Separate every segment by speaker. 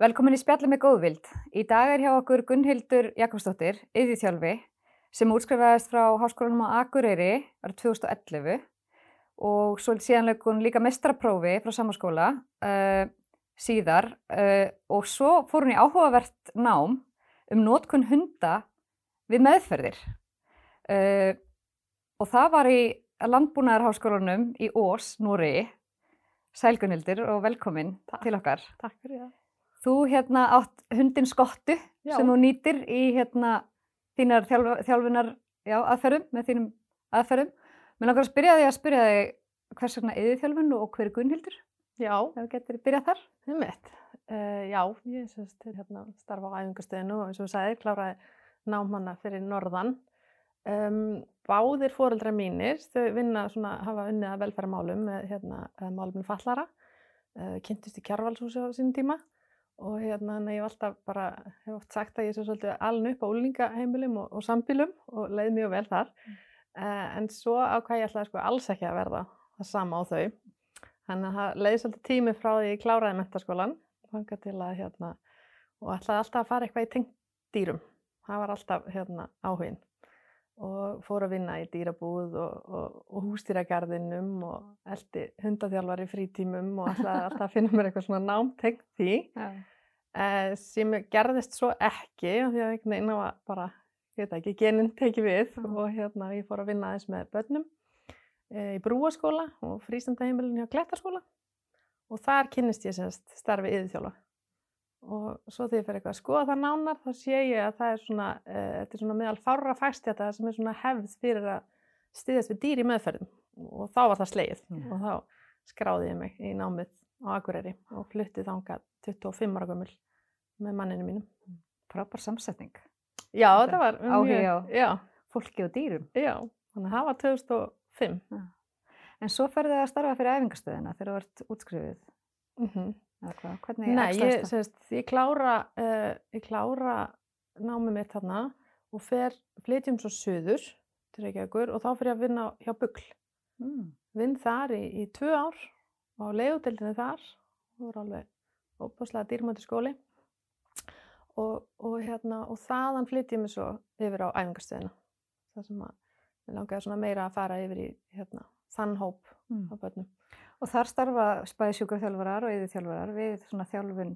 Speaker 1: Velkomin í spjallið með góðvild. Í dag er hjá okkur Gunnhildur Jakobsdóttir, yðvíþjálfi, sem útskrifaðist frá Háskólanum á Akureyri árið 2011 og svo síðanlega hún líka mestraprófi frá samanskóla uh, síðar uh, og svo fór hún í áhugavert nám um nótkunn hunda við meðferðir. Uh, og það var í landbúnaðarháskólanum í Ós, Núri. Sæl Gunnhildur og velkomin
Speaker 2: Takk.
Speaker 1: til okkar.
Speaker 2: Takk fyrir það.
Speaker 1: Þú hérna átt hundin skottu
Speaker 2: Já.
Speaker 1: sem þú nýtir í hérna þínar þjálf, þjálfunar já, aðferðum, með þínum aðferðum. Mér langar að spyrja þig að spyrja þig hvers vegna yfir þjálfun og hver er Gunnhildur?
Speaker 2: Já,
Speaker 1: Ef þú getur byrjað þar.
Speaker 2: það er mitt. Uh, já, ég semst er hérna starfa á æfingastöðinu og eins og þú sagði, kláraði námanna fyrir norðan. Um, báðir fóreldrar mínir, þau vinna svona, hafa unnið að velferðarmálum með hérna, eh, máluminn fallara, uh, kynntist í kjárvalshúsi á sínum tíma og hérna, þannig að ég hef alltaf bara, hef oft sagt að ég svo svolítið aln upp á úlingaheimilum og, og sambílum og leið mjög vel þar. Uh, en svo ákvað ég ætlaði sko alls ekki að verða það sama á þau. Þannig að það leiði svolítið tími frá því ég kláraði mentaskólan að hérna og ætlaði alltaf að fara eitthvað í tengt dýrum. Það var alltaf hérna áhugin og fór að vinna í dýrabúð og, og, og hústýragarðinum og eldi hundaþjálfar í frítímum og alltaf að finna mér eitthvað svona nám tengt því
Speaker 1: Já.
Speaker 2: eh, sem gerðist svo ekki af því að einhvern veginn var bara, ég veit ekki, genin tekið við
Speaker 1: Mm.
Speaker 2: og hérna ég fór að vinna aðeins með börnum e, í brúaskóla og frístandaheimilin hjá Klettaskóla og þar kynnist ég semst starfi yðurþjóla og svo þegar ég fer eitthvað að skoða það nánar þá sé ég að það er svona, e, þetta er svona meðal fárra fæstjata sem er svona hefð fyrir að styðjast við dýr í meðferðum og þá var það slegið
Speaker 1: Já.
Speaker 2: og þá skráði ég mig í námið á Akureyri og flutti þangað 25 ára gömul með manninu mínum.
Speaker 1: Frábær samsetning.
Speaker 2: Já,
Speaker 1: Þetta
Speaker 2: þetta var
Speaker 1: áhugi
Speaker 2: mjög,
Speaker 1: á-
Speaker 2: já,
Speaker 1: Fólki og dýrum.
Speaker 2: já, þannig að það var 2005.
Speaker 1: En svo ferðu að starfa fyrir æfingastöðina þegar þú ert útskrifið.
Speaker 2: Mm
Speaker 1: Eða hvað? Hvernig
Speaker 2: Nei, ég, sérst, ég klára, uh, ég klára námið mitt þarna og fer, flytjum svo söður til Reykjavíkur og þá fyrir ég að vinna hjá Bugl.
Speaker 1: Mm.
Speaker 2: Vinn þar í, í tvö ár og á leigudeldinu þar. Það voru alveg óbúslega dýrmæti skóli. Og, og, hérna, og þaðan flytjum ég svo yfir á æfingarstöðina. Það sem að ég langaði svona meira að fara yfir í hérna, þann hóp
Speaker 1: Mm.
Speaker 2: á börnum.
Speaker 1: Og þar starfa spæði sjúkarþjálfarar og yðurþjálfarar við svona þjálfun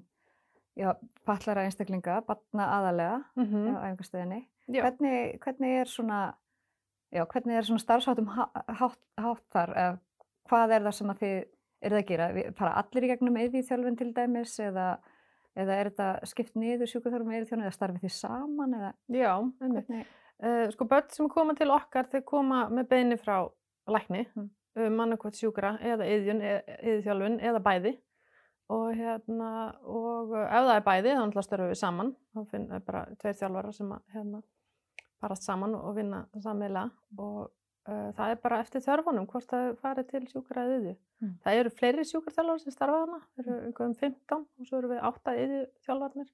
Speaker 1: já, pallara einstaklinga, batna aðalega
Speaker 2: Mm -hmm.
Speaker 1: á æfingastöðinni. Hvernig, hvernig er svona, er svona starfsháttum há- hátt, hátt þar? Eða, hvað er það sem að þið eruð að gera? Fara allir í gegnum yðurþjálfun til dæmis eða, eða er þetta skipt niður sjúkarþjálfum og yðurþjálfun eða starfið þið saman eða
Speaker 2: Já, einmitt. Uh, sko börn sem koma til okkar, þau koma með beini frá lækni,
Speaker 1: Mm.
Speaker 2: Um annarkvæmt sjúkra eða yðjun, yðjþjálfun eða bæði. Og hérna, og uh, ef það er bæði, þá náttúrulega störfum við saman. Þá finn við bara tveir þjálfarar sem að hérna parast saman og vinna sammeila. Og uh, það er bara eftir þörfunum hvort það farið til sjúkra eða yðju.
Speaker 1: Mm.
Speaker 2: Það eru fleiri sjúkraþjálfarar sem starfa þarna, það eru einhver um 15 og svo eru við 8 yðjþjálfarnir.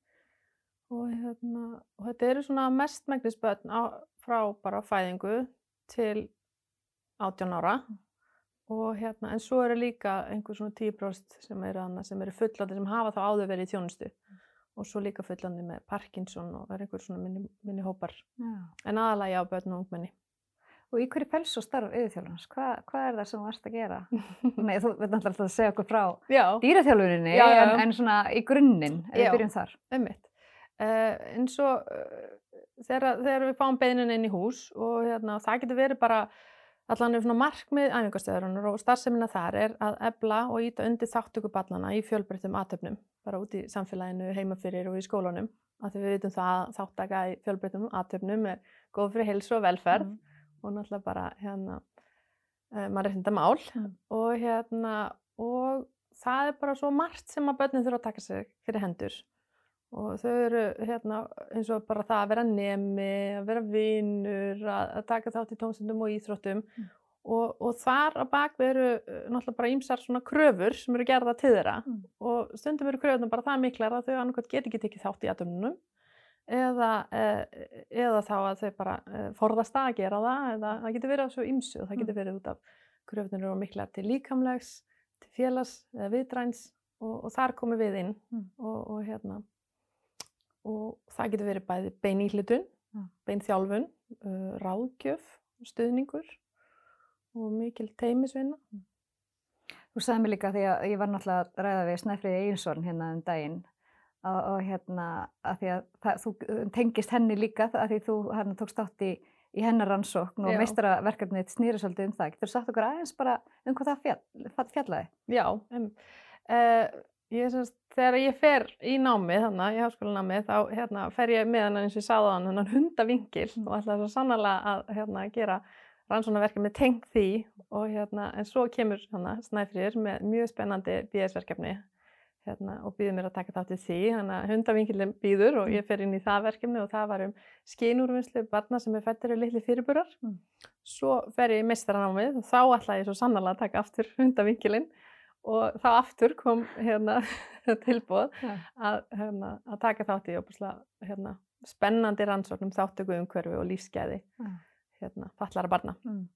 Speaker 2: Og, hérna, og þetta eru svona mestmægnis börn á, frá bara fæðingu til 18 ára og hérna, en svo eru líka einhver svona 10% sem eru eru fullandi sem hafa þá áður verið í þjónustu og svo líka fullandi með Parkinson og er einhver svona minni, minni hópar
Speaker 1: Já.
Speaker 2: en aðalega á börn og ungmenni
Speaker 1: Og í hverju fels og starf yðurþjálfarnas? Hvað, hvað er það sem þú varst að gera? Nei, þú veit náttúrulega alltaf að segja okkur frá
Speaker 2: Já,
Speaker 1: dýraþjálfuninni
Speaker 2: Já, já.
Speaker 1: En, en svona í grunninn, ef við
Speaker 2: Já.
Speaker 1: byrjum þar.
Speaker 2: einmitt uh, eins og uh, þegar, þegar við fáum beinin inn í hús og hérna, það getur verið bara allan er svona markmið æfingastöðurinnar og starfseminna þar er að ebla og íta undir þáttöku barnana í fjölbreyttum aðtöfnum, bara út í samfélaginu, heima fyrir og í skólanum. Af því við vitum það að þáttaka í fjölbreyttum aðtöfnum er góð fyrir heilsu og velferð
Speaker 1: Mm.
Speaker 2: og náttúrulega bara hérna, uh, mannréttinda mál
Speaker 1: Mm.
Speaker 2: og hérna og það er bara svo margt sem að börnin þurfa að taka sig fyrir hendur og þau eru hérna eins og bara það að vera nemi, að vera vinur, að, að taka þátt í tómstundum og íþróttum
Speaker 1: Mm.
Speaker 2: og, og þar á bakvið eru uh, náttúrulega bara ýmsar svona kröfur sem eru gerða til þeirra
Speaker 1: Mm.
Speaker 2: og stundum eru kröfurnar bara það miklar að þau annarkvæmt get ekki tekið þátt í aðdömnum eða, eh, eða þá að þau bara eh, forðast að gera það eða það getur verið á svo ýmsu og það getur verið út af kröfnir eru miklar til líkamlegs, til félags eða viðdræns og, og þar komum við inn
Speaker 1: Mm.
Speaker 2: og, og hérna og það getur verið bæði bein íhlutun,
Speaker 1: Já.
Speaker 2: bein þjálfun, uh, ráðgjöf, stuðningur og mikil teimisvinna.
Speaker 1: Þú sagði mér líka því að ég var náttúrulega að ræða við Snæfriði Einsson hérna um daginn og, og hérna að því að það, þú tengist henni líka að því þú hérna tókst átt í, í hennar rannsókn og meistaraverkefnið snýri svolítið um það. Getur þú sagt okkur aðeins bara um hvað það fjall, fjallaði?
Speaker 2: Já, um, uh, ég semst, þegar ég fer í námið, þannig í háskólanámið, þá hérna, fer ég með hann eins og ég á hann, hann hundavingil og ætla svo sannlega að hérna, gera rannsónaverkefni tengt því og hérna, en svo kemur hérna, Snæfrýr með mjög spennandi BS-verkefni hérna, og býður mér að taka þátt í því, þannig að hundavingilin býður og ég fer inn í það verkefni og það var um skínúrvinnslu barna sem er fættir og litli fyrirburar.
Speaker 1: Mm.
Speaker 2: Svo fer ég í meistaranámið og þá ætla ég svo sannlega að taka aftur hundavingilin og þá aftur kom hérna tilbúð
Speaker 1: Já.
Speaker 2: að, hérna, að taka þátt í opuslega, hérna, spennandi rannsóknum þáttöku umhverfi og lífsgæði
Speaker 1: Já.
Speaker 2: hérna, fallara barna.
Speaker 1: Mm.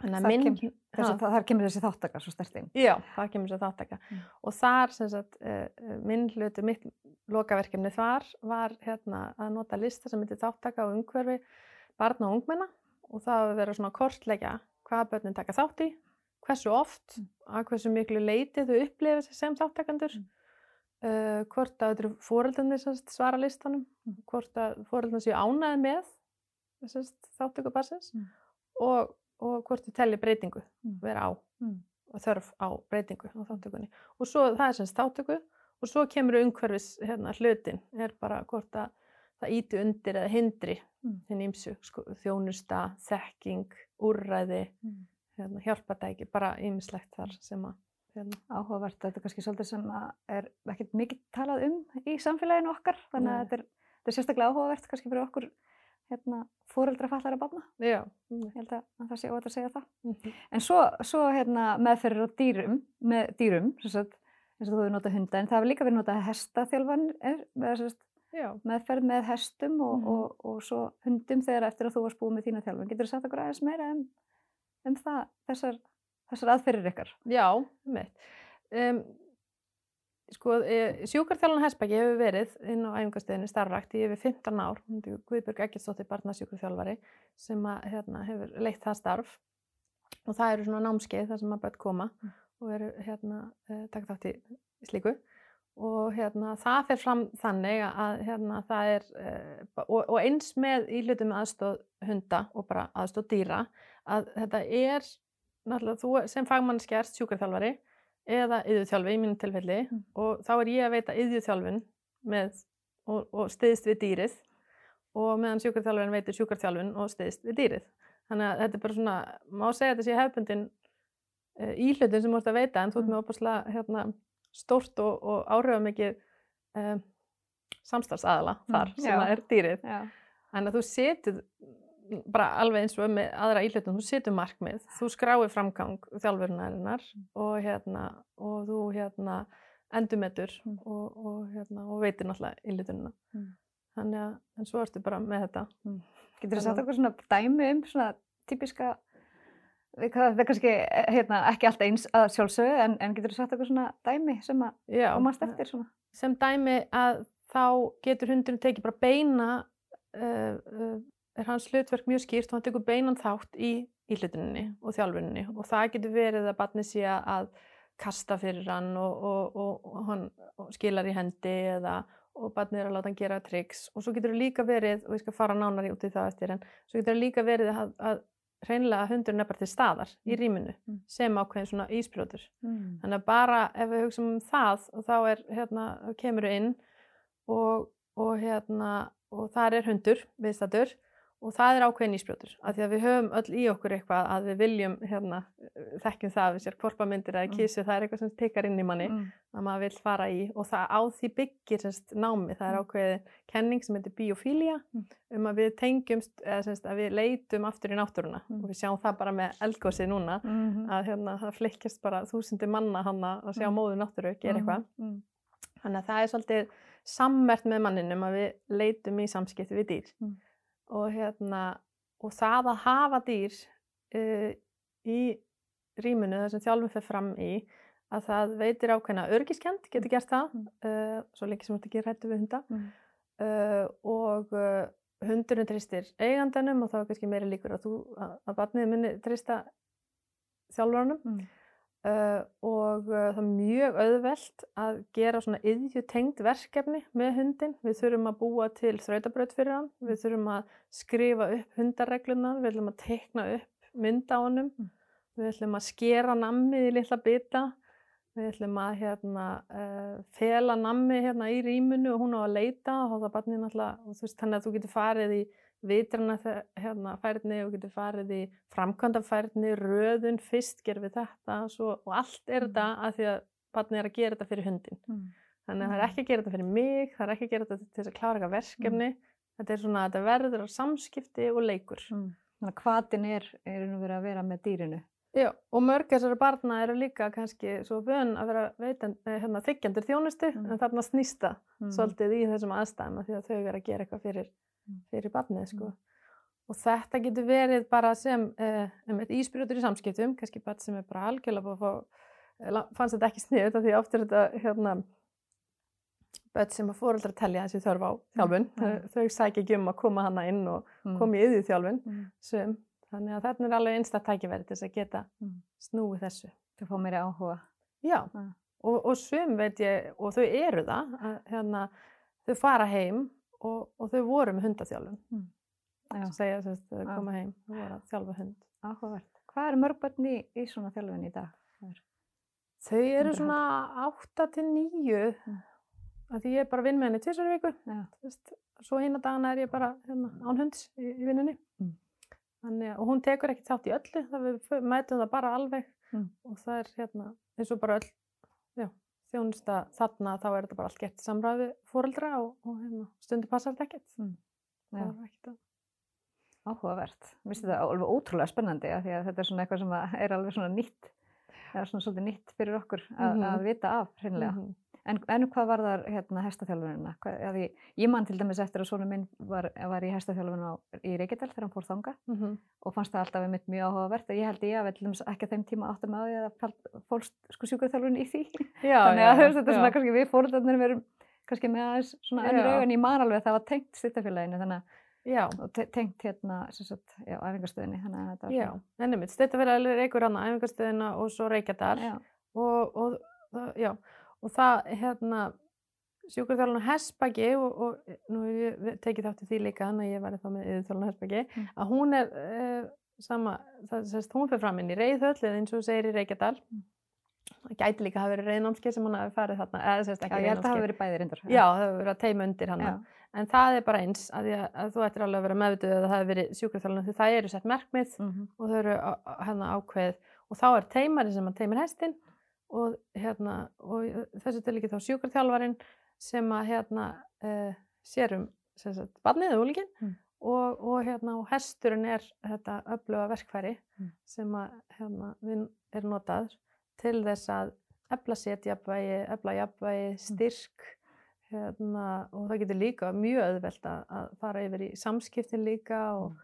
Speaker 1: Þar
Speaker 2: minn,
Speaker 1: kemur- Þess
Speaker 2: Ha.
Speaker 1: að það- þar kemur þessi þáttakar svo stertinn.
Speaker 2: já, það kemur sér þáttaka.
Speaker 1: Mm.
Speaker 2: Og þar, sagt, uh, minn hluti, mitt lokaverkefni þar var hérna, að nota lista sem heitir þáttaka og umhverfi barna og ungmenna og það vera svona að kortleggja hvaða börnin taka þátt í, hversu oft,
Speaker 1: Mm.
Speaker 2: að hversu miklu leiti þau upplifa sig sem þáttakandur,
Speaker 1: Mm.
Speaker 2: uh, hvort að sagt svara listanum,
Speaker 1: Mm.
Speaker 2: hvort að fóreldarnir séu ánæði með sem sagt, þáttöku barsins
Speaker 1: Mm.
Speaker 2: og, og hvort þau telli breytingu vera á
Speaker 1: Mm.
Speaker 2: og þörf á breytingu á þáttökunni og svo það er semst þáttöku og svo kemur umhverfis hérna, hlutin er bara hvort að það íti undir eða hindri
Speaker 1: Mm.
Speaker 2: sko, þjónusta, þekking, úrræði. Hérna, hjálpatæki, bara ýmislegt þar sem að hérna,
Speaker 1: Áhugavert, þetta er kannski svolítið sem er ekkert mikið talað um í samfélaginu okkar, þannig að þetta er, þetta er sérstaklega áhugavert kannski fyrir okkur hérna, fóreldra fallara barna.
Speaker 2: já,
Speaker 1: Ég held að, að það sé óvægt að segja það.
Speaker 2: Mhm.
Speaker 1: En svo, svo hérna, meðferðir á dýrum, með dýrum, sem sagt, eins og þú hefur notað hunda, en það hefur líka verið notað hestaþjálfan, meðferð með hestum og,
Speaker 2: Mhm.
Speaker 1: og, og svo hundum þegar eftir að þú varst búið með þína þjálfun. Getur þú sagt okkur aðeins meira um, um það, þessar, þessar aðferðir ykkar?
Speaker 2: já, mitt um, sko, e, sjúkarþjálfan Hesbæki hefur verið inn á æfingastöðinni starfrækt í yfir 15 ár, Guðbjörg Eggertsdóttir barnasjúkarþjálfari sem að, hérna, hefur leitt það starf og það eru svona námskeið þar sem að börn koma
Speaker 1: Mm.
Speaker 2: og eru hérna, e, taka þátt í í slíku og hérna, það fer fram þannig að hérna, það er e, og, og eins með í hlutum aðstóð hunda og bara aðstóð dýra að þetta er náttúrulega þú sem fagmannskjart sjúkarþjálfari eða yðurþjálfi í mínu tilfelli
Speaker 1: Mm.
Speaker 2: og þá er ég að veita yðurþjálfun með og, og stiðst við dýrið og meðan sjúkarþjálfurinn veitir sjúkarþjálfun og stiðst við dýrið. Þannig að þetta er bara svona, má segja þetta sé hefbundin uh, íhlutin sem þú ert að veita en þú ert
Speaker 1: Mm.
Speaker 2: með opaslega hérna, stórt og, og áhrifamikið um, samstarfsaðala
Speaker 1: Mm,
Speaker 2: þar sem
Speaker 1: já.
Speaker 2: að er dýrið.
Speaker 1: Já.
Speaker 2: Þannig að þú setur bara alveg eins og með aðra íhlutum, þú setur markmið, þú skráir framgang þjálfurinnarinnar og hérna, og þú hérna endumetur
Speaker 1: Mm.
Speaker 2: og, og hérna, og veitir náttúrulega íhlutunina.
Speaker 1: Mm.
Speaker 2: Þannig að, en svo ertu bara með þetta.
Speaker 1: Getur þú sagt okkur svona dæmi um svona típiska, við- það er kannski hérna, ekki alltaf eins að sjálfsögðu, en, en getur þú sagt okkur svona dæmi sem að mannst eftir svona?
Speaker 2: sem dæmi að þá getur hundurinn tekið bara beina, uh, uh, er hans hlutverk mjög skýrt og hann tekur beinan þátt í íhlutuninni og þjálfuninni. Og það getur verið að barni sé að kasta fyrir hann og, og, og, og hann skilar í hendi eða og barnið er að láta hann gera triks og svo getur það líka verið, og ég skal fara nánar í út í það eftir, en svo getur það líka verið að, að hreinlega hundurinn er bara til staðar í rýminu
Speaker 1: Mm.
Speaker 2: sem ákveðin svona ísbrjótur.
Speaker 1: Mm.
Speaker 2: Þannig að bara ef við hugsaum um það og þá er hérna, kemur þú inn og, og hérna og þar er hundur viðstættur og það er ákveðin ísbrjótur af því að við höfum öll í okkur eitthvað að við viljum hérna, þekkjum það við sér korpamyndir eða
Speaker 1: Mm.
Speaker 2: kísu, það er eitthvað sem tekar inn í manni
Speaker 1: Mm.
Speaker 2: að maður vill fara í og það á því byggir semst, námi, það er
Speaker 1: Mm.
Speaker 2: ákveðin kenning sem heitir biofília
Speaker 1: Mm.
Speaker 2: um að við tengjumst, eða semst, að við leitum aftur í náttúruna
Speaker 1: Mm.
Speaker 2: og við sjáum það bara með eldgósið núna
Speaker 1: Mhm.
Speaker 2: að hérna, það flikkjast bara þúsundir manna hana að sjá
Speaker 1: Mm.
Speaker 2: móður náttúru gera eitthvað.
Speaker 1: Mm.
Speaker 2: Þannig að það er svolítið sammert með manninum að við leitum í samskipti við dýr.
Speaker 1: Mm.
Speaker 2: Og, hérna, og það að hafa dýr uh, í rýmunu þar sem þjálfum fyrir fram í, að það veitir ákveðna örgiskend, getur gert það,
Speaker 1: Mm.
Speaker 2: uh, svo lengi sem þetta ekki rættu við hunda
Speaker 1: Mm.
Speaker 2: uh, og hundurinn tristir eigandanum og þá er kannski meiri líkur að, þú, að, að barnið minni trista þjálfuranum
Speaker 1: Mm.
Speaker 2: Og uh, það er mjög auðvelt að gera svona yðjutengt verkefni með hundin. Við þurfum að búa til þrautabraut fyrir hann, við þurfum að skrifa upp hundarreglunar, við ætlum að teikna upp mynd á honum,
Speaker 1: Mm.
Speaker 2: við ætlum að skera nammið í litla bita, við ætlum að hérna, uh, fela nammið hérna, í rýmunu og hún á að leita og það er barnið náttúrulega, þannig að þú getur farið í vitrana hérna, færni og getur farið í framkvæmdafærni, röðun, fyrst gerum við þetta svo, og allt er
Speaker 1: Mm.
Speaker 2: þetta að því að barnið er að gera þetta fyrir hundin.
Speaker 1: Mm.
Speaker 2: Þannig að það er ekki að gera þetta fyrir mig, það er ekki að gera þetta til þess að klára eitthvað verkefni. Þetta er svona að þetta verður á samskipti og leikur.
Speaker 1: Mm. Þannig að hvatin er, er að vera með dýrinu.
Speaker 2: Já, og mörg þessari barna eru líka kannski svo vön að vera veitan, eh, hérna, þykjandur þjónustu,
Speaker 1: Mm.
Speaker 2: en þarna snýsta
Speaker 1: Mm.
Speaker 2: svolítið í þessum aðstæðum af því að þau eru að gera eitthvað fyrir,
Speaker 1: Mm.
Speaker 2: fyrir barnið, sko.
Speaker 1: Mm.
Speaker 2: Og þetta getur verið bara sem eh, íspyrjótur í samskiptum, kannski barn sem er bara algjörlega búið að fá, eh, fannst þetta ekki sniðut af því oft er þetta, hérna, börn sem að fóreldrar telja þessi þörf á þjálfun.
Speaker 1: Mm.
Speaker 2: Þau sækja ekki um að koma hana inn og
Speaker 1: Mm.
Speaker 2: koma í yðið þjálfun,
Speaker 1: Mm.
Speaker 2: Þannig að þetta er alveg einstakt tækifæri til þess að geta
Speaker 1: Mm.
Speaker 2: snúið þessu.
Speaker 1: Þú fá meiri áhuga.
Speaker 2: Já,
Speaker 1: Mm.
Speaker 2: og, og sum veit ég, og þau eru það, að, hérna, þau fara heim og, og þau voru með hundaþjálfun.
Speaker 1: Já,
Speaker 2: Svo segja að þau
Speaker 1: Já.
Speaker 2: koma heim, þau voru að þjálfa hund.
Speaker 1: áhugavert. Hvað eru mörg börn í, í svona þjálfun í dag?
Speaker 2: Þau eru svona 8 til 9,
Speaker 1: Mm.
Speaker 2: að því ég er bara að vinna með henni tvisar í viku. Veist, svo eina dagana er ég bara hérna, án hunds í, í vinnunni. Þannig, að- og hún tekur ekki þátt í öllu, við mætum það bara alveg
Speaker 1: Mm.
Speaker 2: og það er hérna, eins og bara öll já, þjónusta þarna þá er þetta bara allt gert í samræði við fóreldra og, og hérna, stundu passar þetta ekkert.
Speaker 1: Mm.
Speaker 2: Það er ekkert að...
Speaker 1: Áhugavert. Mér finnst þetta alveg ótrúlega spennandi af því að þetta er svona eitthvað sem að er alveg svona nýtt, eða svona svolítið nýtt fyrir okkur að,
Speaker 2: Mhm.
Speaker 1: að vita af, hreinlega.
Speaker 2: Mhm.
Speaker 1: En, en hvað var þar hérna hestaþjálfunina? Að ég, ég man til dæmis eftir að svona minn var, var í hestaþjálfun á, í Reykjadal þegar hann fór þanga
Speaker 2: Mhm.
Speaker 1: og fannst það alltaf einmitt mjög áhugavert og ég held ég að við ekki að þeim tíma áttum að því að fólst sko sjúkurþjálfun í því.
Speaker 2: Já,
Speaker 1: Þannig
Speaker 2: já,
Speaker 1: að veist, þetta er
Speaker 2: já.
Speaker 1: svona kannski við fóröldarnir verum kannski með aðeins svona önnur
Speaker 2: Já.
Speaker 1: augun en ég man alveg að það var tengt styrtafélaginu þannig
Speaker 2: Já,
Speaker 1: að og te tengt hérna já, að var
Speaker 2: já,
Speaker 1: svona-
Speaker 2: en einmitt, styrtafélagið er einhver annað, æfingastöðina og svo Reykjadal
Speaker 1: já,
Speaker 2: og, og, það- já, og það, hérna, sjúkurþjálfun á Hesbæki og, og nú hef ég tekið þátt í því líka, að ég væri þá með yfirþjálfun á Hesbæki,
Speaker 1: Mm.
Speaker 2: að hún er uh, sama, það sést, hún fyrir fram inn í Reyðhöll eða eins og segir í Reykjadal.
Speaker 1: Mm.
Speaker 2: Það gæti líka hafa verið reyðnámskeið sem hún hafi farið þarna, eða sést
Speaker 1: já,
Speaker 2: ekki
Speaker 1: ég held að það hafi verið bæði reyndar
Speaker 2: Já, það hefur verið að teima undir hana. En það er bara eins að, að, að þú ættir alveg að vera meðvituð að það hefur verið sjúkurþjálfun því það eru sett merkmið
Speaker 1: mhm,
Speaker 2: og þau eru hérna ákveð og þá er teimari sem að teimir hestin og, hérna, og þessu til ekki þá sjúkarþjálfarin sem að hérna uh, sér um sem sagt, barnið og úlíkin
Speaker 1: Mm.
Speaker 2: og, og, hérna, og hesturinn er þetta öfluga verkfæri
Speaker 1: Mm.
Speaker 2: sem að hérna, við er notað til þess að efla setjafvægi, efla jafnvægi, styrk hérna, og það getur líka mjög auðvelt að, að fara yfir í samskiptin líka og,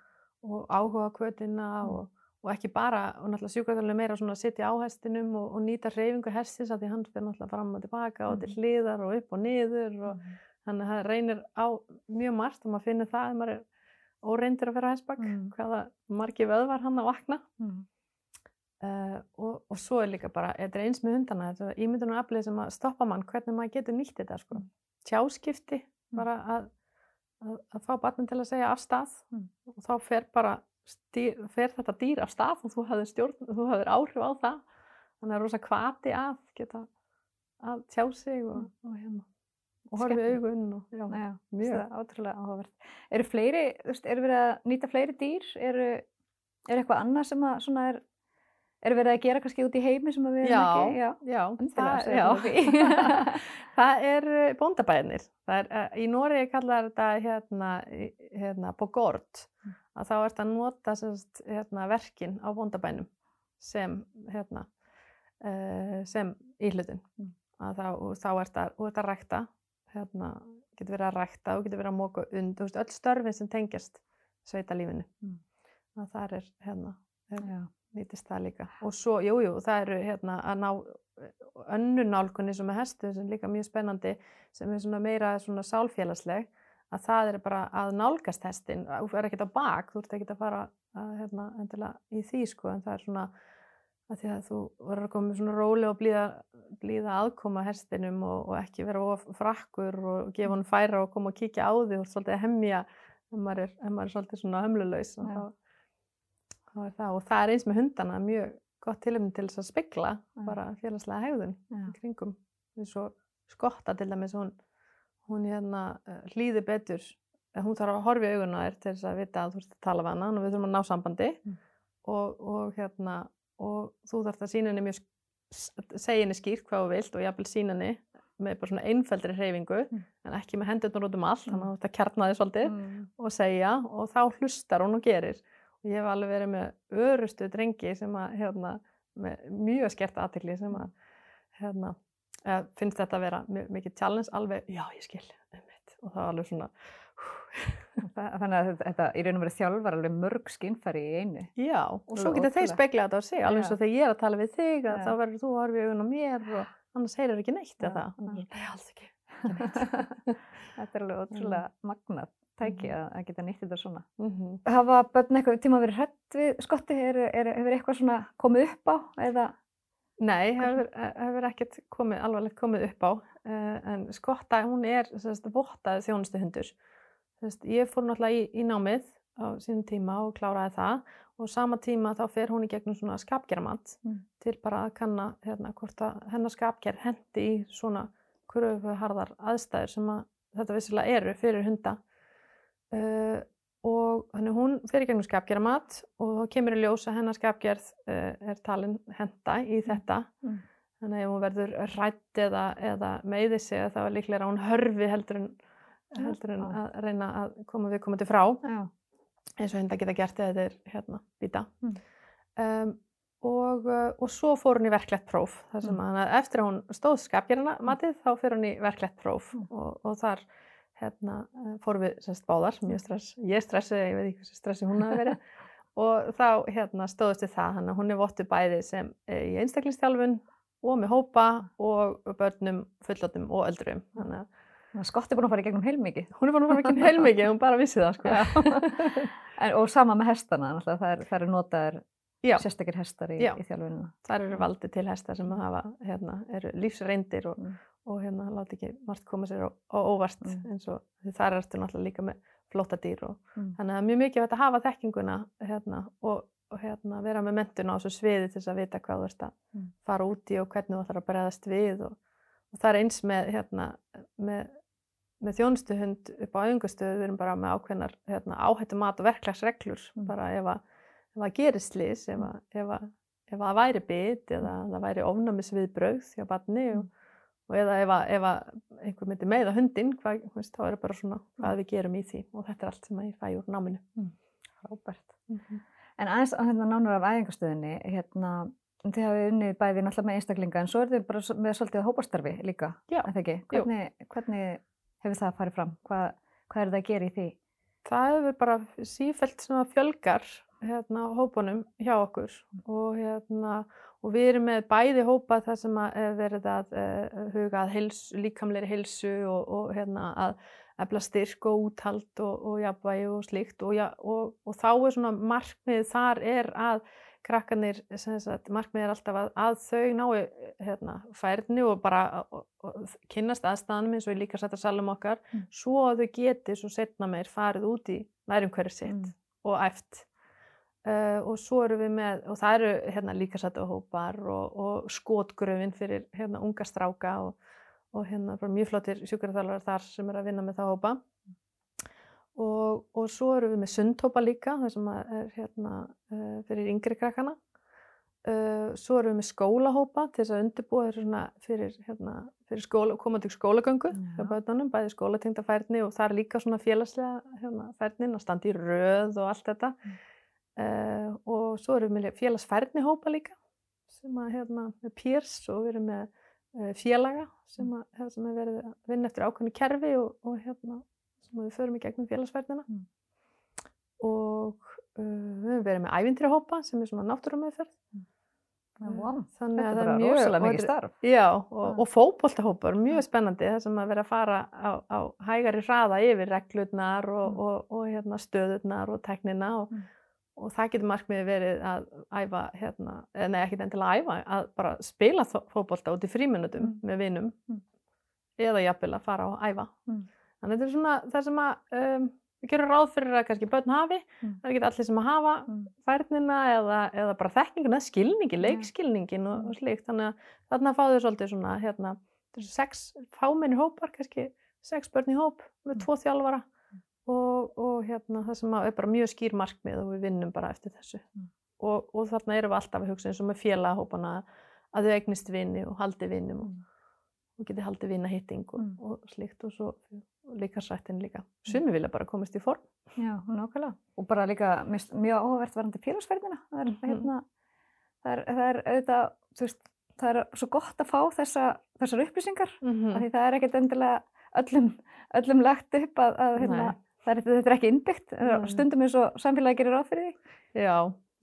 Speaker 2: og áhuga kvötina
Speaker 1: Mm.
Speaker 2: og, og ekki bara, og náttúrulega sjúkraþjálfur meira að sitja á hestinum og, og nýta hreyfingu hestins af því hann fyrir náttúrulega fram og tilbaka og til
Speaker 1: Mhm.
Speaker 2: hliðar og upp og niður og
Speaker 1: mhm,
Speaker 2: þannig að það reynir á mjög margt og maður finnir það ef maður er óreindur að fyrir hestbakk,
Speaker 1: Mm.
Speaker 2: hvaða margi vöðvar hann að vakna uh, og, og svo er líka bara, þetta er eins með hundana, þetta er ímyndunum aflið sem að stoppa mann hvernig maður getur nýtt þetta sko.
Speaker 1: Mm.
Speaker 2: Tjáskipti,
Speaker 1: Mm.
Speaker 2: bara að, að, að fá barnin til að segja af stað
Speaker 1: Mm.
Speaker 2: og þá fer bara stýr, fer þetta dýr af stað og þú hafðir stjórn, þú hafðir áhrif á það þannig að það er rosa kvati að geta að tjá sig og, og hérna og horfið augun og já,
Speaker 1: já,
Speaker 2: mjög.
Speaker 1: það ótrúlega áhugavert eru fleiri, þú veist, eru verið að nýta fleiri dýr eru, er eitthvað annað sem að svona er eru verið að gera kannski út í heimi sem við erum ekki já,
Speaker 2: já, það, já. það er eh, bóndabæðinir. Það er, uh, í Noregi kallar þetta hérna, hérna bogort,
Speaker 1: Mm.
Speaker 2: að þá ert að nota semst, hérna, verkin á bóndabænum sem, hérna, uh, sem íhlutin.
Speaker 1: Mm.
Speaker 2: Að þá, þá ert að, og að rækta, hérna, getur verið að rækta og getur verið að móka und, öll störfin sem tengjast sveitalífinu.
Speaker 1: Mm.
Speaker 2: Að það er, hérna, er,
Speaker 1: já,
Speaker 2: nýtist það líka. Og svo, jújú, jú, það eru hérna að ná önnu nálgunni sem er hestu sem er líka mjög spennandi sem er svona meira svona sálfélagsleg að það er bara að nálgast hestin þú er ekkert á bak, þú ert ekkert að fara að, hérna, endilega í því sko en það er svona að því að þú verður að koma með svona róli og blíða, blíða aðkoma hestinum og, og ekki vera of frakkur og gefa hann færa og koma og kíkja á því og svolítið hemmja ef maður er, ef maður er svolítið svona hömlulegs og þá, þá er það og það er eins með hundana mjög gott tilumni til þess að spegla bara félagslega hegðun í kringum eins og skotta til dæmis hún hún hérna uh, hlýði betur hún þarf að horfa í auguna þér til þess að vita að þú ert að tala við hana og við þurfum að ná sambandi mm. og, og hérna og þú þarf að sína henni mjög segja henni skýrt hvað þú vilt og jáfnvel sína henni með bara svona einfældri hreyfingu mm. en ekki með hendurnar út um allt þannig að þú ert að kjarna þið svolítið mm. og segja og þá hlustar hún og gerir ég hef alveg verið með örustu drengi sem að hérna með mjög skert aðtikli sem að hérna finnst þetta að vera mikið challenge alveg, já ég skil og það var alveg svona
Speaker 1: Þannig að þetta í raun og verið þjálfar alveg mörg skinnfæri í einu.
Speaker 2: Já, og svo getur þeir spekla þetta á sig alveg eins og þegar ég er að tala við þig þá verður þú að horfa í augun á mér og annars heyrir ekki neitt eða Nei, alls ekki, ekki
Speaker 1: Þetta er alveg ótrúlega mm. magnat tæki
Speaker 2: Mhm.
Speaker 1: að, að geta nýtt þetta svona
Speaker 2: mm -hmm.
Speaker 1: Hafa börn eitthvað tíma verið hrætt við skotti? Er, er, hefur eitthvað svona komið upp á? Eða
Speaker 2: Nei, hefur, hefur ekkert komið, alvarlegt komið upp á uh, en skotta, hún er sérst, vottaði þjónustuhundur sérst, ég fór náttúrulega í, í námið á sínum tíma og kláraði það og sama tíma þá fer hún í gegnum svona skapgerðamat
Speaker 1: Mm.
Speaker 2: til bara að kanna hérna, hvort að hennar skapgerð hendi í svona kröfuharðar aðstæður sem að þetta vissilega eru fyrir hunda uh, og þannig hún fer í gegnum skapgerðamat og kemur í ljós að hennar skapgerð uh, er talin henda í þetta
Speaker 1: Mm.
Speaker 2: þannig að ef hún verður rætt eða, eða meiði sig þá er líklega að hún hörfi heldur en, heldur en að reyna að koma við komandi frá
Speaker 1: já,
Speaker 2: eins og hundar geta gert eða þeir hérna býta
Speaker 1: Mm.
Speaker 2: um, og, uh, og svo fór hún í verklegt próf þar sem
Speaker 1: Mm.
Speaker 2: að eftir að hún stóð skapgerðina matið þá fer hún í verklegt próf
Speaker 1: Mm.
Speaker 2: og, og þar hérna, uh, fórum við sérst báðar. Mjög stress, ég stressi, ég veit ekki hversu stressi hún hafi verið. Og þá hérna, stóðist við það, hann að hún er vottu bæði sem eh, í einstaklingsþjálfun og með hópa og börnum, fullóttum og öldrum þannig að
Speaker 1: að skotti er búin að fara í gegnum heilmikið.
Speaker 2: Hún er búin að fara ekki heilmikið, hún bara vissi það sko.
Speaker 1: en, og sama með hestana það, er, það eru notaðir
Speaker 2: Já.
Speaker 1: sérstakir hestar í, í þjálfunina.
Speaker 2: Þar eru valdi til hestar sem að hafa, hérna, eru lífsreindir og,
Speaker 1: Mm.
Speaker 2: Og hérna láti ekki margt koma sér á, á óvart
Speaker 1: Mm.
Speaker 2: eins og þar ertu náttúrulega líka með flóta dýr og
Speaker 1: Mm.
Speaker 2: þannig að það er mjög mikið að hafa þekkinguna hérna, og, og hérna, vera með mentun á þessu sviði til þess að vita hvað þú ert að
Speaker 1: Mm.
Speaker 2: fara út í og hvernig þú ætlar að bregðast við og, og það er eins með, hérna, með, með þjónustuhund upp á auðingastöðu við erum bara með ákveðnar hérna, áhættu mat og verklagsreglur
Speaker 1: Mm.
Speaker 2: bara ef að, ef að gerist slís ef að, ef að, ef að það væri bit eða það væri ofnæmisviðbrögð hjá barni og, og eða ef að, ef að einhver myndi meiða hundinn hvað, þú veist, þá er bara svona hvað við gerum í því og þetta er allt sem að ég fæ úr náminu
Speaker 1: Frábært.
Speaker 2: Mhm.
Speaker 1: En aðeins að hérna nánar af æfingastöðinni, hérna, þið hafið unnið bæði náttúrulega með einstaklinga en svo er þið bara með svolítið hópastarfi líka,
Speaker 2: Já,
Speaker 1: er það ekki? Hvernig, hvernig hefur það farið fram? Hvað, hvað er það að gera í því?
Speaker 2: það hefur bara sífælt svona fjölgar hérna hópunum hjá okkur og hérna og við erum með bæði hópa þar sem að er verið að uh, huga að heilsu, líkamleiri heilsu og, og hérna að efla styrk og úthald og, og jafnvægi og slíkt og, ja, og, og þá er svona markmið þar er að krakkanir, sagt, markmið er alltaf að, að þau nái hérna, færni og bara kynnast aðstæðanum eins og í líka sættar salum okkar
Speaker 1: Mm.
Speaker 2: svo að þau geti svo setna meir farið út í nærum hverju sitt
Speaker 1: Mm.
Speaker 2: og æft uh, og svo eru við með og það eru hérna, líka sættar hópar og, og skotgröfin fyrir hérna, unga stráka og, og hérna bara mjög flottir sjúkaraþjálfarar þar sem er að vinna með það hópa. Og, og svo eru við með sundhópa líka það sem er hérna uh, fyrir yngri krakkana. Uh, svo eru við með skólahópa til þess að undirbúa fyrir, hérna, fyrir skóla, komandi skólagöngu bötunum, bæði skólatengda færni og það er líka svona félagslega hérna, færnin að standa í röð og allt þetta.
Speaker 1: Mm.
Speaker 2: Uh, og svo erum við með félagsfærni hópa líka sem að hérna með peers og við erum með uh, félaga sem, að, hérna, sem er verið að vinna eftir ákveðni kerfi og, og hérna sem að við förum í gegnum félagsfærnina
Speaker 1: Mm.
Speaker 2: og uh, við höfum verið með ævintýrahópa sem er svona náttúrumeðferð.
Speaker 1: Já, vá.
Speaker 2: Þannig að það er mjög...
Speaker 1: starf.
Speaker 2: Já, og,
Speaker 1: Já.
Speaker 2: og fótboltahópar, mjög spennandi, það sem að vera að fara á, á hægari hraða yfir reglurnar og,
Speaker 1: Mm.
Speaker 2: og, og hérna, stöðurnar og teknina og,
Speaker 1: Mm.
Speaker 2: Og það getur markmiði verið að æfa, hérna, nei, ekkert endilega að æfa, að bara spila fótbolta út í fríminutum
Speaker 1: Mm.
Speaker 2: með vinum
Speaker 1: Mm.
Speaker 2: eða jafnvel að fara og æfa.
Speaker 1: Mm.
Speaker 2: Þannig að þetta er svona það sem að um, við gerum ráð fyrir að kannski börn hafi,
Speaker 1: Mm.
Speaker 2: það er ekki allir sem að hafa
Speaker 1: Mm.
Speaker 2: færnina eða, eða bara þekkinguna, skilningi, leikskilningin og,
Speaker 1: Mm.
Speaker 2: og slíkt. Þannig að þarna fá þau svolítið svona, hérna, þessu sex fámenni hópar, kannski sex börn í hóp með
Speaker 1: Mm.
Speaker 2: tvo þjálfara og, og hérna, það sem er bara mjög skýr markmið og við vinnum bara eftir þessu.
Speaker 1: Mm.
Speaker 2: Og, og þarna erum við alltaf að hugsa eins og með félagahópana að þau eignist vini og haldi vinum og,
Speaker 1: Mm.
Speaker 2: og geti haldið vinahitting og,
Speaker 1: Mm.
Speaker 2: og slíkt og svo og líka sættin líka. Sumi vilja bara komast í form.
Speaker 1: Já, nákvæmlega. Og bara líka mist, mjög áhugavert varandi félagsferðina. Það er,
Speaker 2: Mhm.
Speaker 1: hérna, það er, það er auðvitað, þú veist, það er svo gott að fá þessa, þessar upplýsingar.
Speaker 2: Mm
Speaker 1: af Því það er ekkert endilega öllum, öllum lagt upp að, að hérna, er, þetta er ekki innbyggt.
Speaker 2: Nei.
Speaker 1: Stundum eins og samfélagi gerir ráð fyrir því.
Speaker 2: Já,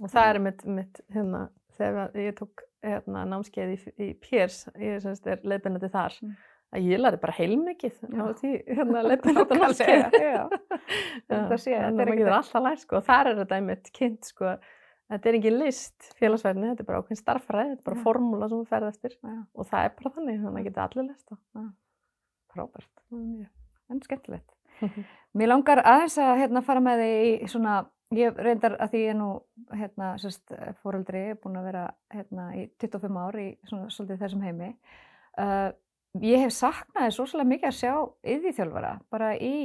Speaker 2: og það er mitt, mitt hérna, þegar ég tók hérna, námskeið í, í Pérs, ég semst er leiðbennandi þar,
Speaker 1: Mm.
Speaker 2: að ég lærði bara heilmikið á því hérna, leiðbennandi námskeið.
Speaker 1: Þetta sé, þetta er
Speaker 2: getur alltaf lært, sko, og þar er þetta einmitt kynnt, sko, þetta er ekki list félagsverðinni, þetta er bara ákveðin starffræði, þetta er bara
Speaker 1: Já.
Speaker 2: formúla sem þú ferð eftir
Speaker 1: Já.
Speaker 2: og það er bara þannig, þannig að geta allir lest það.
Speaker 1: Frábært. En skemmtilegt. Mér langar aðeins að hérna, fara með þig í svona, ég reyndar að því ég er nú hérna, sérst, fóreldri, búin að vera hérna, í 25 ár í svona, svolítið þessum heimi. Uh, ég hef saknað þess rosalega mikið að sjá yðvíþjálfara, bara í,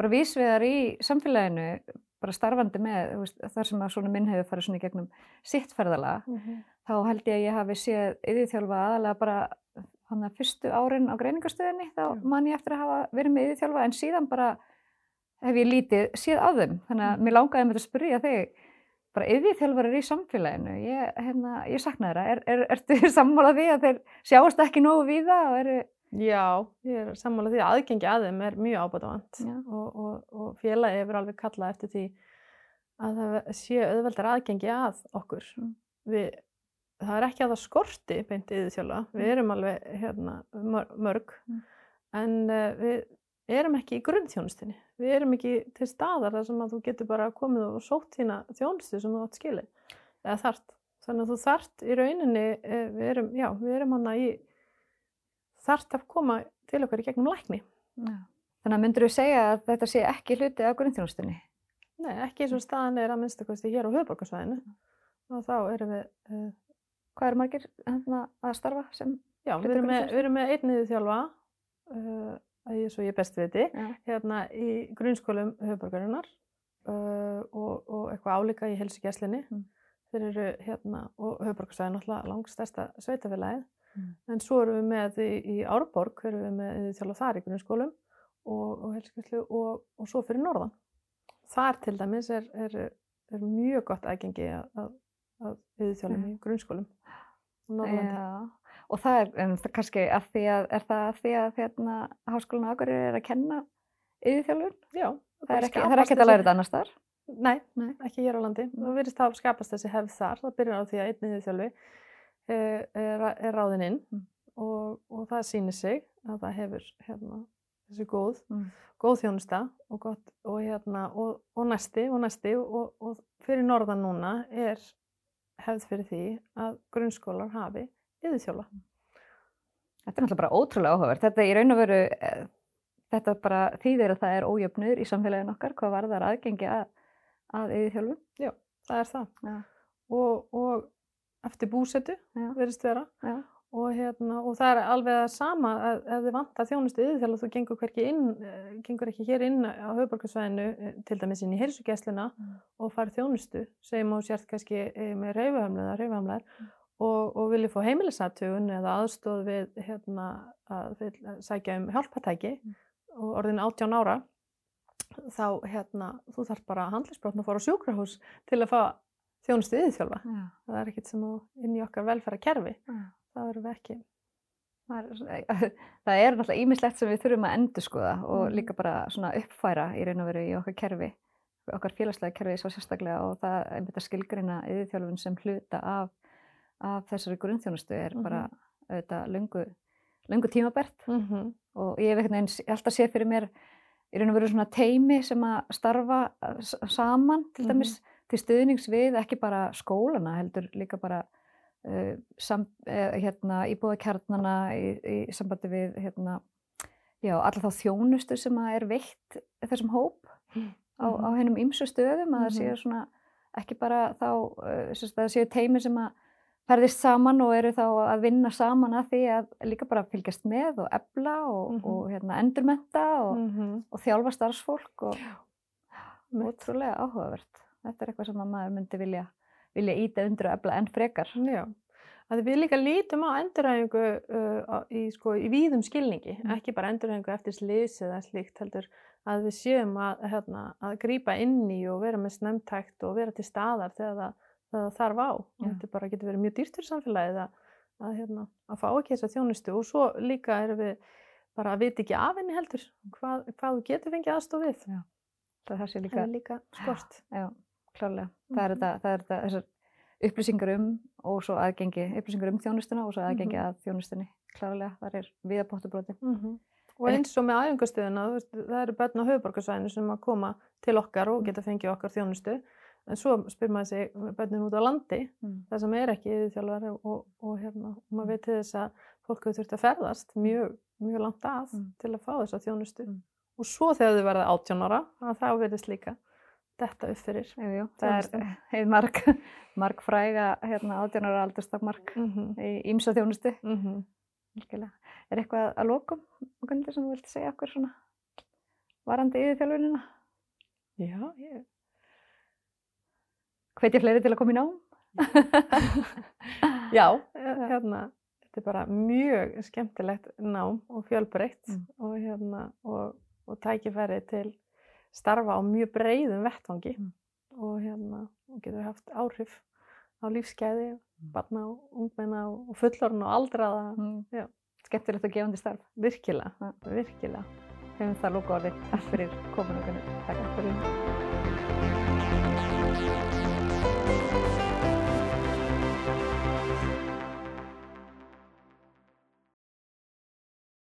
Speaker 1: bara vísvegar í samfélaginu, bara starfandi með, veist, þar sem að svona minn hefur farið svona í gegnum sitt ferðalag, þá held ég að ég hafi séð yðvíþjálfa aðalega bara hann að fyrstu árin á greiningarstöðinni þá man ég eftir að hafa verið með yðvíþjálfa en síðan bara hef ég lítið séð á þeim þannig að
Speaker 2: Mm.
Speaker 1: mér langaði með að spyrja þig bara yðvíþjálfarar í samfélaginu ég, hérna, ég sakna þeirra er, er, ertu sammála því að þeir sjáast ekki nógu víða og eru
Speaker 2: Já, ég er sammála því að aðgengi að þeim er mjög ábætavant og, og, og félagi hefur alveg kallað eftir því að það sé auðveldar aðgengi að okkur.
Speaker 1: Mm.
Speaker 2: Við, það er ekki að það skorti beint yðurþjóla, við
Speaker 1: Mm.
Speaker 2: erum alveg hérna, mör- mörg
Speaker 1: Mm.
Speaker 2: en uh, við erum ekki í grunnþjónustinni, við erum ekki til staðar þar sem að þú getur bara komið og sótt þína þjónustu sem þú átt skilið eða þart. Þannig að þú þart í rauninni, uh, við erum, já, við erum hana í þarft að koma til okkar í gegnum lækni.
Speaker 1: Já. þannig að myndur þú segja að þetta sé ekki hluti af grunnþjónustunni
Speaker 2: Nei, ekki eins og staðan er að minnstakosti hér á höfuborgarsvæðinu. Og þá erum við, uh,
Speaker 1: hvað eru margir hérna, að starfa sem
Speaker 2: já, við erum með, við erum með einniðu þjálfa, uh, að ég svo ég best viti,
Speaker 1: já,
Speaker 2: hérna í grunnskólum höfuborgarinnar uh, og, og eitthvað álíka í helsugæslinni.
Speaker 1: Mm.
Speaker 2: Þeir eru hérna, og höfuborgarsvæðin alltaf langstærsta sveitafélagið.
Speaker 1: Mm.
Speaker 2: En svo erum við með í, í Árborg, erum við með þjálfa þar í grunnskólum og, og helsugæslu og, og svo fyrir norðan. Þar til dæmis er, er, er mjög gott aðgengi að, að, að viðþjálfum
Speaker 1: Já.
Speaker 2: í grunnskólum. á Norðurlandi.
Speaker 1: Já, og það er en kannski að því að, er það að því að hérna, háskólan á Akureyri er að kenna yðurþjálfun?
Speaker 2: Já,
Speaker 1: Það er ekki,
Speaker 2: skapast
Speaker 1: það er ekki að læra þetta annars þar?
Speaker 2: Nei,
Speaker 1: Nei.
Speaker 2: ekki hér á landi. Það virðist að skapast þessi hefð þar. Það byrjar á því að einn viðþjálfi er, er, er ráðinn inn
Speaker 1: Mm.
Speaker 2: og, og það sýnir sig að það hefur hérna, þessi góð,
Speaker 1: Mm.
Speaker 2: góð þjónusta og, gott, og, hérna, og, og næsti og næsti og, og fyrir norðan núna er hefð fyrir því að grunnskólar hafi yðurþjóla.
Speaker 1: Þetta er náttúrulega bara ótrúlega áhugavert. Þetta í raun og veru, eh, þetta bara þýðir að það er ójöfnur í samfélagin okkar, hvað varðar aðgengi að, að yðurþjálfun.
Speaker 2: Það er það.
Speaker 1: Já.
Speaker 2: Og, og eftir búsetu
Speaker 1: Já.
Speaker 2: verðist vera.
Speaker 1: Já.
Speaker 2: Og, hérna, og það er alveg það sama að ef þið vantar þjónustu yfir þú gengur, inn, eh, gengur ekki hér inn á höfuborgarsvæðinu, eh, til dæmis inn í heilsugæsluna
Speaker 1: Mm.
Speaker 2: og farið þjónustu, segjum á sért kannski eh, með reyfuhamlega, reyfuhamlegar
Speaker 1: Mm.
Speaker 2: og, og vilja fá heimilisatugun eða aðstóð við hérna, að sækja um hjálpatæki
Speaker 1: Mm.
Speaker 2: og orðin 18 ára, þá hérna, þú þarf bara að fara á sjúkrahús til að fá þjónustu yfirþjálfa.
Speaker 1: Já.
Speaker 2: Það er ekkert sem inn í okkar velfæra kerfi.
Speaker 1: Já.
Speaker 2: Það verðum við ekki.
Speaker 1: Það er, er náttúrulega ímislegt sem við þurfum að endurskoða og
Speaker 2: Mhm.
Speaker 1: líka bara svona uppfæra í raun og veru í okkar kerfi. okkar félagslega kerfi svo sérstaklega og það einmitt að skilgreina yðurþjálfun sem hluta af, af þessari grunnþjónustu er bara auðvitað löngu, löngu tímabært
Speaker 2: Mm -hmm.
Speaker 1: og ég hef einhvern veginn s- alltaf séð fyrir mér í raun og veru svona teimi sem að starfa s- saman til
Speaker 2: Mhm.
Speaker 1: dæmis til stuðnings við ekki bara skólana heldur líka bara sam, uh, hérna, íbúðakjarnana í, í sambandi við hérna, já, alla þá þjónustu sem að er veitt þessum hóp á, á
Speaker 2: Mhm.
Speaker 1: hennum ýmsu stöðum að það
Speaker 2: Mhm.
Speaker 1: séu svona ekki bara þá uh, það séu teimi sem að ferðist saman og eru þá að vinna saman að því að líka bara fylgjast með og efla og,
Speaker 2: Mhm.
Speaker 1: og hérna, endurmenta og,
Speaker 2: Mhm.
Speaker 1: og þjálfa starfsfólk og ótrúlega áhugavert. Þetta er eitthvað sem að maður myndi vilja, vilja íta undir og efla enn frekar.
Speaker 2: Já, að við líka lítum á endurhæfingu uh, í, sko, í víðum skilningi,
Speaker 1: Mm.
Speaker 2: ekki bara endurhæfingu eftir slís eða slíkt heldur að við séum að, hérna, að grípa inn í og vera með snemtækt og vera til staðar þegar það, það þarf á.
Speaker 1: Já.
Speaker 2: þetta bara getur verið mjög dýrt fyrir samfélagið að, að, hérna, að fá ekki þessa þjónustu og svo líka erum við bara að vita ekki af henni heldur hvað, hvað þú getur fengið aðstof við.
Speaker 1: Það, það sé
Speaker 2: Það
Speaker 1: líka,
Speaker 2: er líka skort.
Speaker 1: já, klárlega. Það er
Speaker 2: Mhm.
Speaker 1: þetta, það er þetta, þessar upplýsingar um og svo aðgengi, upplýsingar um þjónustuna og svo aðgengi
Speaker 2: Mhm.
Speaker 1: að þjónustunni. Klárlega, það er viðapóttubróti.
Speaker 2: Mm Og
Speaker 1: En-
Speaker 2: eins og með æfingastöðuna, það eru börn á höfuborgarsvæðinu sem að koma til okkar og geta fengið okkar þjónustu. En svo spyr maður sig börnin út á landi,
Speaker 1: Mm.
Speaker 2: það sem er ekki yfirþjálfari og, og, og hérna, og maður veit til þess að fólk hefur þurft að ferðast mjög, mjög langt að
Speaker 1: Mm.
Speaker 2: til að fá þessa þjónustu.
Speaker 1: Mm.
Speaker 2: Og svo þegar þau verða 18 ára, þá verðist líka detta upp fyrir.
Speaker 1: Jú, jú, það er heið marg, marg fræga hérna, átjónara aldurstakmark
Speaker 2: Mm -hmm.
Speaker 1: í ímsa þjónustu.
Speaker 2: Mm -hmm.
Speaker 1: Er eitthvað að lokum, Gunnildur, sem þú vilt segja okkur svona varandi yfir þjálfunina?
Speaker 2: Já, ég...
Speaker 1: Hvetja fleiri til að koma í nám?
Speaker 2: Já, hérna, þetta er bara mjög skemmtilegt nám og fjölbreytt
Speaker 1: Mm.
Speaker 2: og, hérna, og, og tækifæri til starfa á mjög breyðum vettvangi
Speaker 1: mm.
Speaker 2: og hérna getur haft áhrif á lífskeiði,
Speaker 1: mm.
Speaker 2: barna og ungmenna og fullorinn og aldraða.
Speaker 1: Mm. Skemmtilegt og gefandi starf,
Speaker 2: virkilega,
Speaker 1: ja.
Speaker 2: virkilega.
Speaker 1: Þegar það lúka orðið, takk fyrir kominu og takk fyrir.